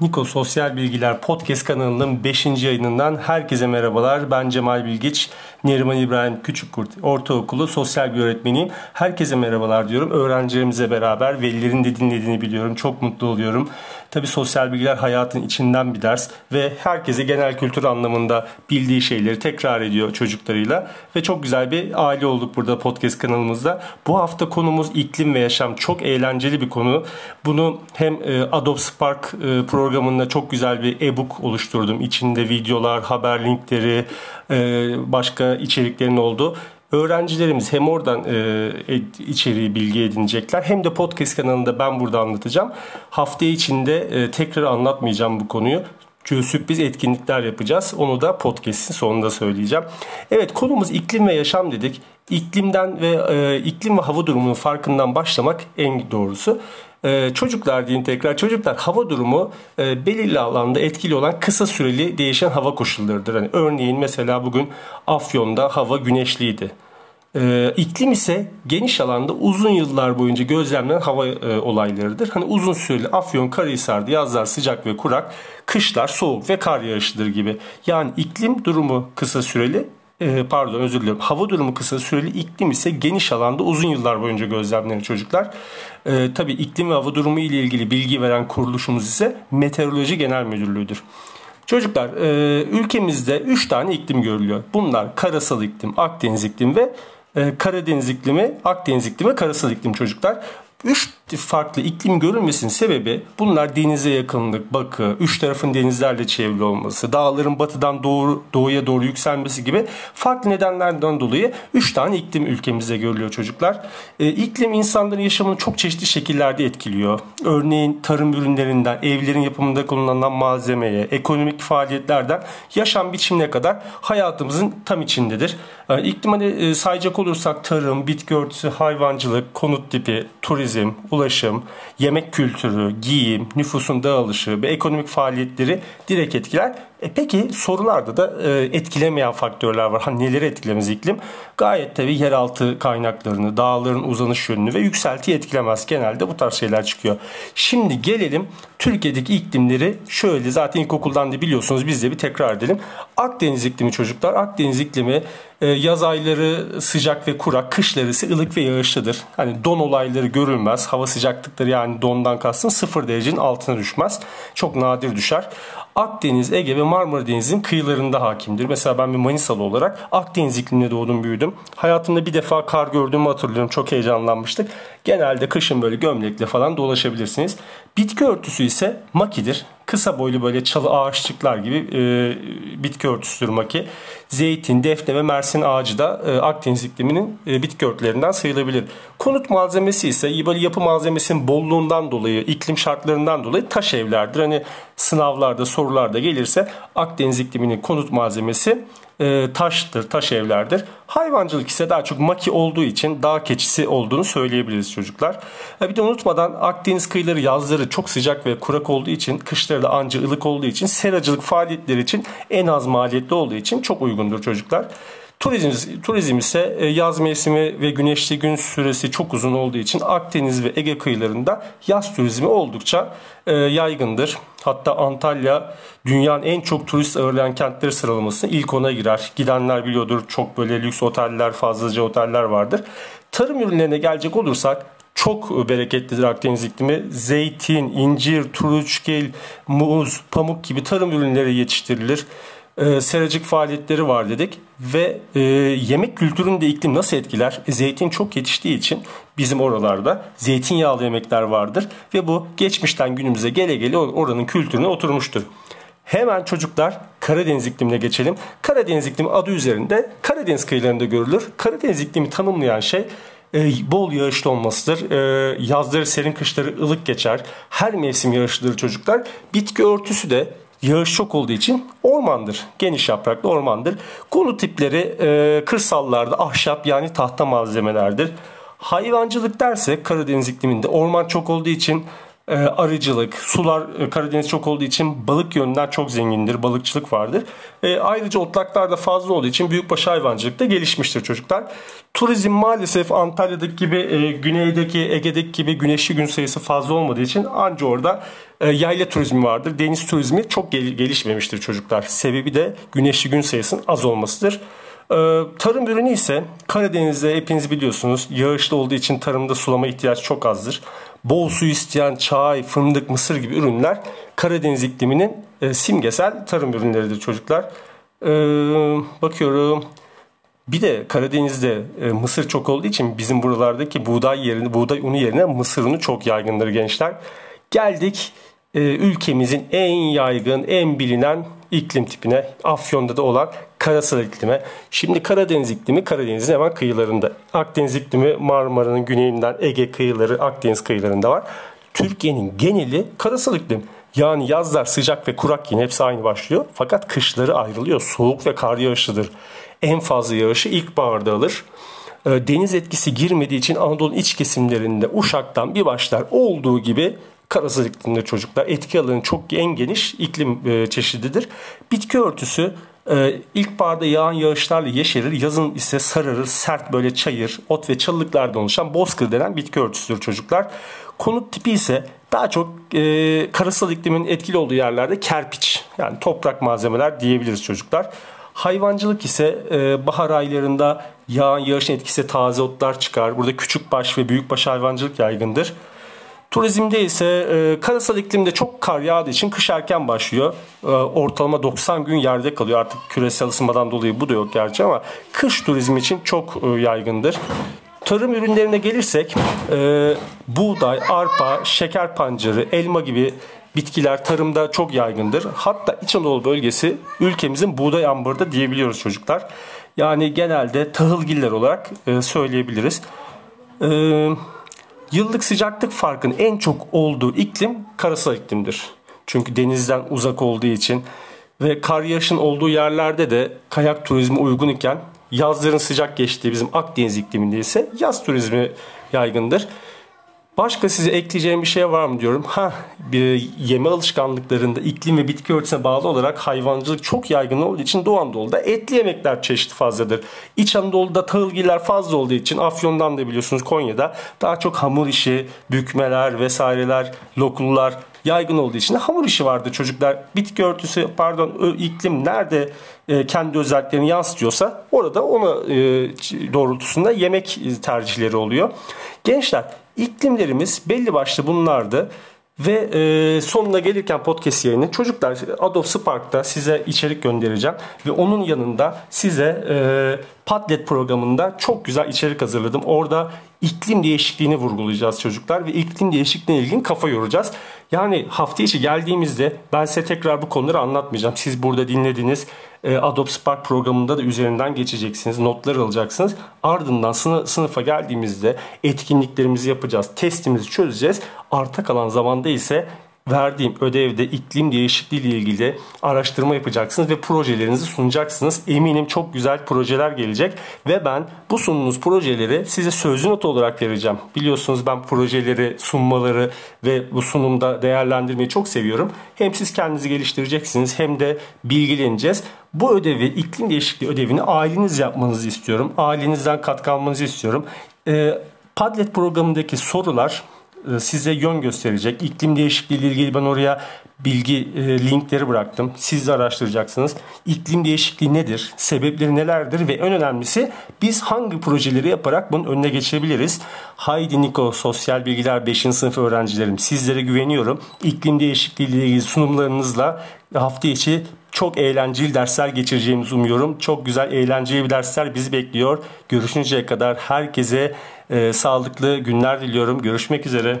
Niko Sosyal Bilgiler Podcast kanalının 5. yayınından herkese merhabalar. Ben Cemal Bilgiç, Neriman İbrahim Küçükkurt Ortaokulu sosyal bir öğretmeniyim. Herkese merhabalar diyorum. Öğrencilerimize beraber velilerin de dinlediğini biliyorum. Çok mutlu oluyorum. Tabi sosyal bilgiler hayatın içinden bir ders ve herkese genel kültür anlamında bildiği şeyleri tekrar ediyor çocuklarıyla. Ve çok güzel bir aile olduk burada podcast kanalımızda. Bu hafta konumuz iklim ve yaşam. Çok eğlenceli bir konu. Bunu hem e, Adobe Spark e, programında çok güzel bir e-book oluşturdum. İçinde videolar, haber linkleri, e, başka içeriklerin olduğu öğrencilerimiz hem oradan e, içeriği bilgi edinecekler hem de podcast kanalında ben burada anlatacağım. Hafta içinde e, tekrar anlatmayacağım bu konuyu. Çünkü sürpriz etkinlikler yapacağız. Onu da podcast'in sonunda söyleyeceğim. Evet konumuz iklim ve yaşam dedik. İklimden ve e, iklim ve hava durumunun farkından başlamak en doğrusu. Ee, çocuklar diyeyim tekrar çocuklar hava durumu e, belirli alanda etkili olan kısa süreli değişen hava koşullarıdır. Yani örneğin mesela bugün Afyon'da hava güneşliydi. Ee, iklim ise geniş alanda uzun yıllar boyunca gözlemlenen hava e, olaylarıdır. Hani uzun süreli Afyon, Karahisar'da yazlar sıcak ve kurak, kışlar soğuk ve kar yağışıdır gibi. Yani iklim durumu kısa süreli, e, pardon özür diliyorum. Hava durumu kısa süreli, iklim ise geniş alanda uzun yıllar boyunca gözlemlenen çocuklar. E, tabii iklim ve hava durumu ile ilgili bilgi veren kuruluşumuz ise Meteoroloji Genel Müdürlüğü'dür. Çocuklar e, ülkemizde 3 tane iklim görülüyor. Bunlar karasal iklim, Akdeniz iklim ve e, Karadeniz iklimi, Akdeniz iklimi, karasal iklim çocuklar. Üç farklı iklim görülmesinin sebebi bunlar denize yakınlık, bakı, üç tarafın denizlerle çevrili olması, dağların batıdan doğu, doğuya doğru yükselmesi gibi farklı nedenlerden dolayı üç tane iklim ülkemizde görülüyor çocuklar. E, iklim insanların yaşamını çok çeşitli şekillerde etkiliyor. Örneğin tarım ürünlerinden, evlerin yapımında kullanılan malzemeye, ekonomik faaliyetlerden yaşam biçimine kadar hayatımızın tam içindedir. E, iklim hani e, sayacak olursak tarım, bitki örtüsü, hayvancılık, konut tipi, turizm, ulaşım, yemek kültürü, giyim, nüfusun dağılışı ve ekonomik faaliyetleri direkt etkiler. E peki sorularda da e, etkilemeyen faktörler var. Hani neleri etkilemez iklim? Gayet tabi yeraltı kaynaklarını, dağların uzanış yönünü ve yükseltiyi etkilemez. Genelde bu tarz şeyler çıkıyor. Şimdi gelelim Türkiye'deki iklimleri şöyle zaten ilkokuldan da biliyorsunuz biz de bir tekrar edelim. Akdeniz iklimi çocuklar. Akdeniz iklimi e, yaz ayları sıcak ve kurak, kışları ise ılık ve yağışlıdır. Hani don olayları görülmez. Hava sıcaklıkları yani dondan kastım sıfır derecenin altına düşmez. Çok nadir düşer. Akdeniz, Ege ve Marmara Denizi'nin kıyılarında hakimdir. Mesela ben bir Manisalı olarak Akdeniz ikliminde doğdum büyüdüm. Hayatımda bir defa kar gördüğümü hatırlıyorum. Çok heyecanlanmıştık. Genelde kışın böyle gömlekle falan dolaşabilirsiniz. Bitki örtüsü ise makidir. Kısa boylu böyle çalı ağaççıklar gibi e, bitki örtüsüdür maki. Zeytin, defne ve mersin ağacı da e, Akdeniz ikliminin e, bitki örtülerinden sayılabilir. Konut malzemesi ise böyle yapı malzemesinin bolluğundan dolayı, iklim şartlarından dolayı taş evlerdir. Hani sınavlarda, sorularda gelirse Akdeniz ikliminin konut malzemesi e, taştır, taş evlerdir. Hayvancılık ise daha çok maki olduğu için dağ keçisi olduğunu söyleyebiliriz çocuklar. E, bir de unutmadan Akdeniz kıyıları yazları çok sıcak ve kurak olduğu için, kışları da anca ılık olduğu için seracılık faaliyetleri için en az maliyetli olduğu için çok uygundur çocuklar. Turizm, turizm ise e, yaz mevsimi ve güneşli gün süresi çok uzun olduğu için Akdeniz ve Ege kıyılarında yaz turizmi oldukça e, yaygındır. Hatta Antalya dünyanın en çok turist ağırlayan kentleri sıralamasına ilk ona girer. Gidenler biliyordur çok böyle lüks oteller, fazlaca oteller vardır. Tarım ürünlerine gelecek olursak çok bereketlidir Akdeniz iklimi. Zeytin, incir, turunçgil, muz, pamuk gibi tarım ürünleri yetiştirilir e, seracık faaliyetleri var dedik ve e, yemek kültürünü de iklim nasıl etkiler? E, zeytin çok yetiştiği için bizim oralarda zeytinyağlı yemekler vardır ve bu geçmişten günümüze gele gele oranın kültürüne oturmuştur. Hemen çocuklar Karadeniz iklimine geçelim. Karadeniz iklimi adı üzerinde Karadeniz kıyılarında görülür. Karadeniz iklimi tanımlayan şey e, bol yağışlı olmasıdır. E, yazları serin kışları ılık geçer. Her mevsim yağışlıdır çocuklar. Bitki örtüsü de yağış çok olduğu için ormandır. Geniş yapraklı ormandır. Konu tipleri e, kırsallarda ahşap yani tahta malzemelerdir. Hayvancılık derse Karadeniz ikliminde orman çok olduğu için e, arıcılık, sular e, Karadeniz çok olduğu için balık yönünden çok zengindir. Balıkçılık vardır. E, ayrıca otlaklar da fazla olduğu için büyükbaş hayvancılık da gelişmiştir çocuklar. Turizm maalesef Antalya'daki gibi, e, güneydeki, Ege'deki gibi güneşli gün sayısı fazla olmadığı için anca orada e, yayla turizmi vardır. Deniz turizmi çok gel- gelişmemiştir çocuklar. Sebebi de güneşli gün sayısının az olmasıdır. E, tarım ürünü ise Karadeniz'de hepiniz biliyorsunuz yağışlı olduğu için tarımda sulama ihtiyaç çok azdır bol su isteyen çay, fındık, mısır gibi ürünler Karadeniz ikliminin e, simgesel tarım ürünleridir çocuklar. E, bakıyorum. Bir de Karadeniz'de e, mısır çok olduğu için bizim buralardaki buğday yerine buğday unu yerine mısır unu çok yaygındır gençler. Geldik e, ülkemizin en yaygın, en bilinen iklim tipine Afyon'da da olan karasal iklime. Şimdi Karadeniz iklimi Karadeniz'in hemen kıyılarında. Akdeniz iklimi Marmara'nın güneyinden Ege kıyıları, Akdeniz kıyılarında var. Türkiye'nin geneli karasal iklim. Yani yazlar sıcak ve kurak yine hepsi aynı başlıyor. Fakat kışları ayrılıyor. Soğuk ve kar yağışlıdır. En fazla yağışı ilkbaharda alır. Ee, deniz etkisi girmediği için Anadolu'nun iç kesimlerinde Uşak'tan bir başlar olduğu gibi karasal iklimde çocuklar. Etki alanı çok en geniş iklim e, çeşididir. Bitki örtüsü e, ilkbaharda yağan yağışlarla yeşerir. Yazın ise sararır, sert böyle çayır, ot ve çalılıklardan oluşan bozkır denen bitki örtüsüdür çocuklar. Konut tipi ise daha çok e, karasal iklimin etkili olduğu yerlerde kerpiç yani toprak malzemeler diyebiliriz çocuklar. Hayvancılık ise e, bahar aylarında yağan yağışın etkisi taze otlar çıkar. Burada küçük baş ve büyük baş hayvancılık yaygındır. Turizmde ise e, karasal iklimde çok kar yağdığı için kış erken başlıyor. E, ortalama 90 gün yerde kalıyor. Artık küresel ısınmadan dolayı bu da yok gerçi ama kış turizmi için çok e, yaygındır. Tarım ürünlerine gelirsek e, buğday, arpa, şeker pancarı, elma gibi bitkiler tarımda çok yaygındır. Hatta İç Anadolu bölgesi ülkemizin buğday ambarı da diyebiliyoruz çocuklar. Yani genelde tahılgiller olarak e, söyleyebiliriz. Eee Yıllık sıcaklık farkının en çok olduğu iklim karasal iklimdir. Çünkü denizden uzak olduğu için ve kar yağışın olduğu yerlerde de kayak turizmi uygun iken yazların sıcak geçtiği bizim Akdeniz ikliminde ise yaz turizmi yaygındır. Başka size ekleyeceğim bir şey var mı diyorum. Ha, bir yeme alışkanlıklarında iklim ve bitki örtüsüne bağlı olarak hayvancılık çok yaygın olduğu için Doğu Anadolu'da etli yemekler çeşitli fazladır. İç Anadolu'da tahılgiller fazla olduğu için Afyon'dan da biliyorsunuz Konya'da daha çok hamur işi, bükmeler vesaireler, lokullar yaygın olduğu için hamur işi vardı çocuklar. Bitki örtüsü pardon iklim nerede e, kendi özelliklerini yansıtıyorsa orada ona e, doğrultusunda yemek tercihleri oluyor. Gençler iklimlerimiz belli başlı bunlardı. Ve e, sonuna gelirken podcast yayını çocuklar Adobe Spark'ta size içerik göndereceğim. Ve onun yanında size e, Padlet programında çok güzel içerik hazırladım. Orada iklim değişikliğini vurgulayacağız çocuklar ve iklim değişikliğine ilgin kafa yoracağız. Yani hafta içi geldiğimizde ben size tekrar bu konuları anlatmayacağım. Siz burada dinlediniz. E, Adobe Spark programında da üzerinden geçeceksiniz. Notlar alacaksınız. Ardından sınıf, sınıfa geldiğimizde etkinliklerimizi yapacağız. Testimizi çözeceğiz. Arta kalan zamanda ise verdiğim ödevde iklim değişikliği ile ilgili araştırma yapacaksınız ve projelerinizi sunacaksınız. Eminim çok güzel projeler gelecek ve ben bu sunduğunuz projeleri size sözlü not olarak vereceğim. Biliyorsunuz ben projeleri sunmaları ve bu sunumda değerlendirmeyi çok seviyorum. Hem siz kendinizi geliştireceksiniz hem de bilgileneceğiz. Bu ödevi, iklim değişikliği ödevini aileniz yapmanızı istiyorum. Ailenizden katkı almanızı istiyorum. Ee, Padlet programındaki sorular size yön gösterecek. İklim değişikliği ile ilgili ben oraya bilgi e, linkleri bıraktım. Siz de araştıracaksınız. İklim değişikliği nedir? Sebepleri nelerdir? Ve en önemlisi biz hangi projeleri yaparak bunun önüne geçebiliriz? Haydi Niko Sosyal Bilgiler 5. sınıf öğrencilerim sizlere güveniyorum. İklim değişikliği ile ilgili sunumlarınızla hafta içi çok eğlenceli dersler geçireceğimizi umuyorum. Çok güzel eğlenceli bir dersler bizi bekliyor. Görüşünceye kadar herkese e, sağlıklı günler diliyorum. Görüşmek üzere.